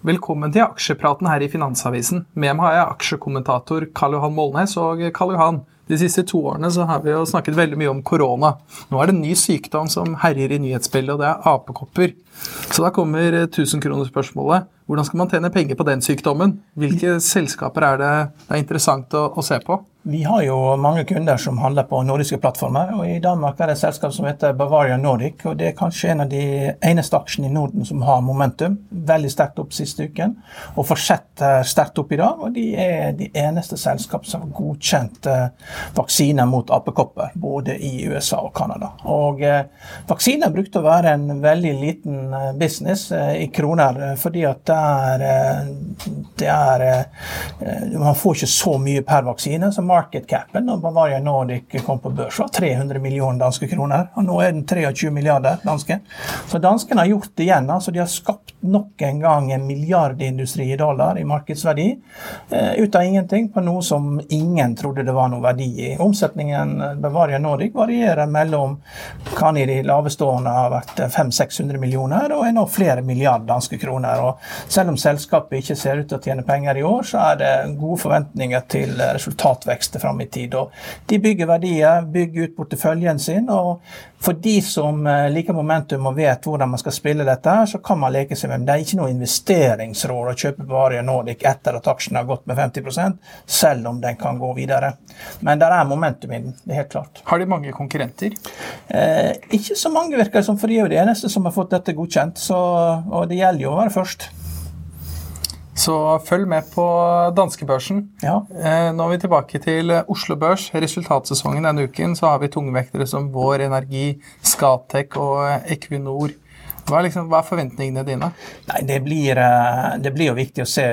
Velkommen til aksjepraten her i Finansavisen. Med meg har jeg aksjekommentator Karl Johan Molnes. Og Karl Johan, de siste to årene så har vi jo snakket veldig mye om korona. Nå er det en ny sykdom som herjer i nyhetsbildet, og det er apekopper. Så da kommer tusenkronerspørsmålet. Hvordan skal man tjene penger på den sykdommen? Hvilke selskaper er det det er interessant å, å se på? Vi har jo mange kunder som handler på nordiske plattformer. og I Danmark er det et selskap som heter Bavaria Nordic. og Det er kanskje en av de eneste aksjene i Norden som har momentum. Veldig sterkt opp siste uken og fortsetter sterkt opp i dag. og De er de eneste selskap som har godkjent eh, vaksiner mot apekopper, både i USA og Canada. Og eh, Vaksiner brukte å være en veldig liten eh, business eh, i kroner, eh, fordi at det er, det er Man får ikke så mye per vaksine. som market-capen når Bavaria Nordic kom på børs, var 300 millioner danske kroner. og Nå er den 23 milliarder danske. Så danskene har gjort det igjen. altså De har skapt nok en gang en milliardindustri i dollar i markedsverdi eh, ut av ingenting på noe som ingen trodde det var noe verdi i. Omsetningen Bavaria Nordic varierer mellom kan i de lavestående ha vært 500-600 millioner og er nå flere milliarder danske kroner. og Selv om selskapet ikke ser ut til å tjene penger i år, så er det gode forventninger til resultatvekst vekster fram i tid. Og de bygger verdier, bygger ut porteføljen sin. og For de som eh, liker momentum og vet hvordan man skal spille dette, så kan man leke seg med Det er ikke noe investeringsråd å kjøpe Bavaria Nordic etter at aksjen har gått med 50 selv om den kan gå videre. Men det er momentum i den. det er helt klart. Har de mange konkurrenter? Eh, ikke så mange, virker det som, for de er jo de eneste som har fått dette godkjent. Så, og det gjelder jo å være først. Så følg med på danskebørsen. Ja. Eh, nå er vi tilbake til Oslo Børs. Resultatsesongen denne uken så har vi tungvektere som Vår Energi, Scatec og Equinor. Hva er, liksom, hva er, forventningene dine? Nei, det blir, eh, det blir, jo viktig å se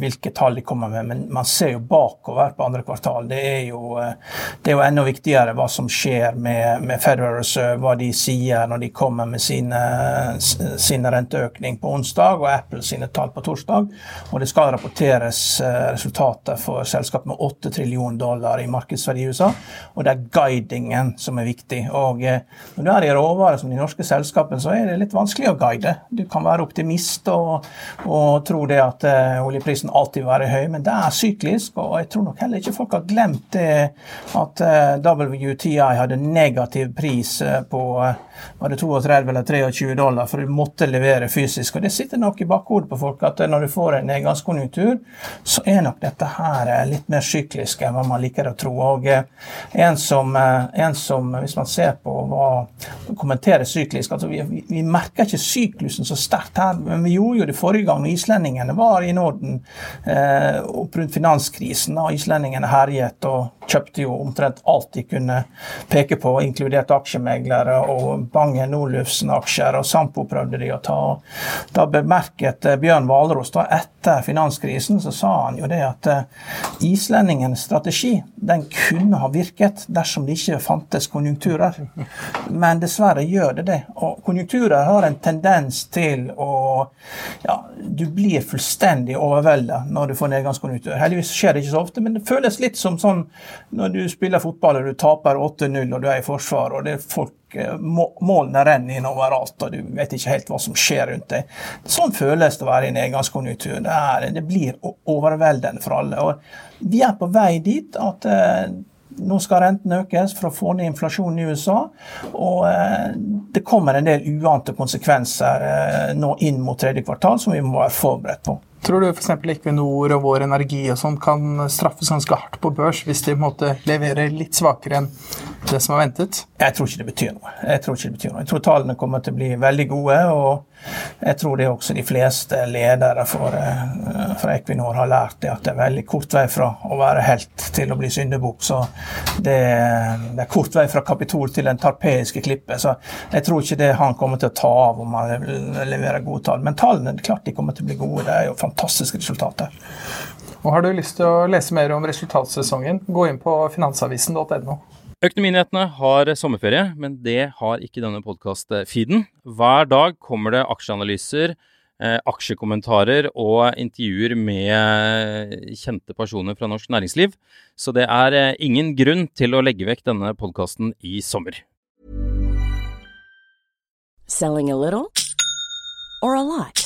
hvilke tall de kommer med, men man ser jo bakover på andre kvartal. Det er jo, eh, det er jo enda viktigere hva som skjer med, med Federal Reserve, hva de sier når de kommer med sine renteøkning på onsdag og Apple sine tall på torsdag. Og det skal rapporteres eh, resultater for selskap med 8 trillion dollar i markedsverdi i USA. Og det er guidingen som er viktig. Og når du er i råvarer som de norske selskapene, så er det litt vanskelig vanskelig å guide. Du kan være optimist og, og tro det at uh, oljeprisen alltid vil være høy, men det er syklisk. Og jeg tror nok heller ikke folk har glemt det at uh, eh, WTI hadde negativ pris uh, på var det 32 eller 23 dollar, for du måtte levere fysisk. Og Det sitter nok i bakhodet på folk at når du får en nedgangskonjunktur, så er nok dette her litt mer syklisk enn hva man liker å tro. Og en som, en som hvis man ser på hva kommenterer syklisk altså vi, vi, vi merker ikke syklusen så sterkt her, men vi gjorde jo det forrige gang når islendingene var i Norden eh, opp rundt finanskrisen. og Islendingene herjet og kjøpte jo omtrent alt de kunne peke på, inkludert aksjemeglere og Bangen Olufsen-aksjer, og Sampo prøvde de å ta. Da bemerket eh, Bjørn Hvalros etter finanskrisen, så sa han jo det at islendingens islendingenes strategi den kunne ha virket dersom det ikke fantes konjunkturer. Men dessverre gjør det det. Og konjunkturer har en tendens til å ja, Du blir fullstendig overveldet når du får nedgangskonjunktur. Heldigvis skjer det ikke så ofte, men det føles litt som sånn når du spiller fotball og du taper 8-0 og du er i forsvar, og det er folk eh, Målene renner inn overalt, og du vet ikke helt hva som skjer rundt deg. Sånn føles det å være i nedgangskonjunktur. Det, det blir overveldende for alle. og Vi er på vei dit at eh, nå skal renten økes for å få ned inflasjonen i USA. Og eh, det kommer en del uante konsekvenser eh, nå inn mot tredje kvartal som vi må være forberedt på. Tror du f.eks. Equinor og Vår Energi og sånn kan straffes ganske hardt på børs hvis de på en måte leverer litt svakere enn det som er ventet? Jeg tror ikke det betyr noe. Jeg tror ikke det betyr noe. Jeg tror tallene kommer til å bli veldig gode. og Jeg tror det er også de fleste ledere for, eh, for Equinor har lært det at det er veldig kort vei fra å være helt til å bli syndebukk. Så det, det, er kort vei fra Kapitol til den tarpeiske klippet. Så jeg tror ikke det han kommer til å ta av om han leverer gode tall. Men tallene klart de kommer til å bli gode. Det er jo fantastiske resultater. Og Har du lyst til å lese mer om resultatsesongen, gå inn på finansavisen.no. Økonominyhetene har sommerferie, men det har ikke denne podkast-feeden. Hver dag kommer det aksjeanalyser, eh, aksjekommentarer og intervjuer med kjente personer fra norsk næringsliv. Så det er eh, ingen grunn til å legge vekk denne podkasten i sommer. Selling a little or a lot?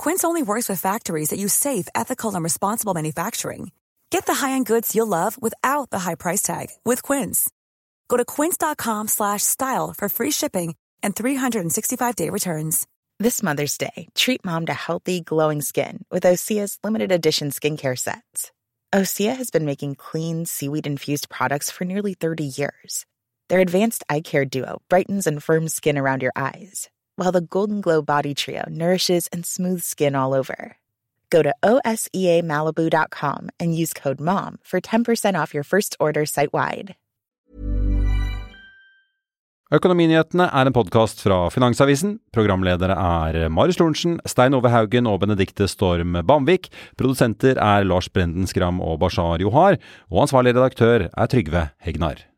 Quince only works with factories that use safe, ethical, and responsible manufacturing. Get the high-end goods you'll love without the high price tag with Quince. Go to quince.com/style for free shipping and 365-day returns. This Mother's Day, treat mom to healthy, glowing skin with Osea's limited edition skincare sets. Osea has been making clean, seaweed-infused products for nearly 30 years. Their advanced eye care duo brightens and firms skin around your eyes while the Golden Glow Body Trio nourishes and smooths skin all over. Go to OSEAMalibu.com and use code MOM for 10% off your first order site wide. Økonominyhetene er en podkast fra Finansavisen. Programledere er Marius Lorentzen, Stein Ove Haugen og Benedikte Storm Bamvik. Produsenter er Lars Brenden Skram og Bashar Johar. Og ansvarlig redaktør er Trygve Hegnar.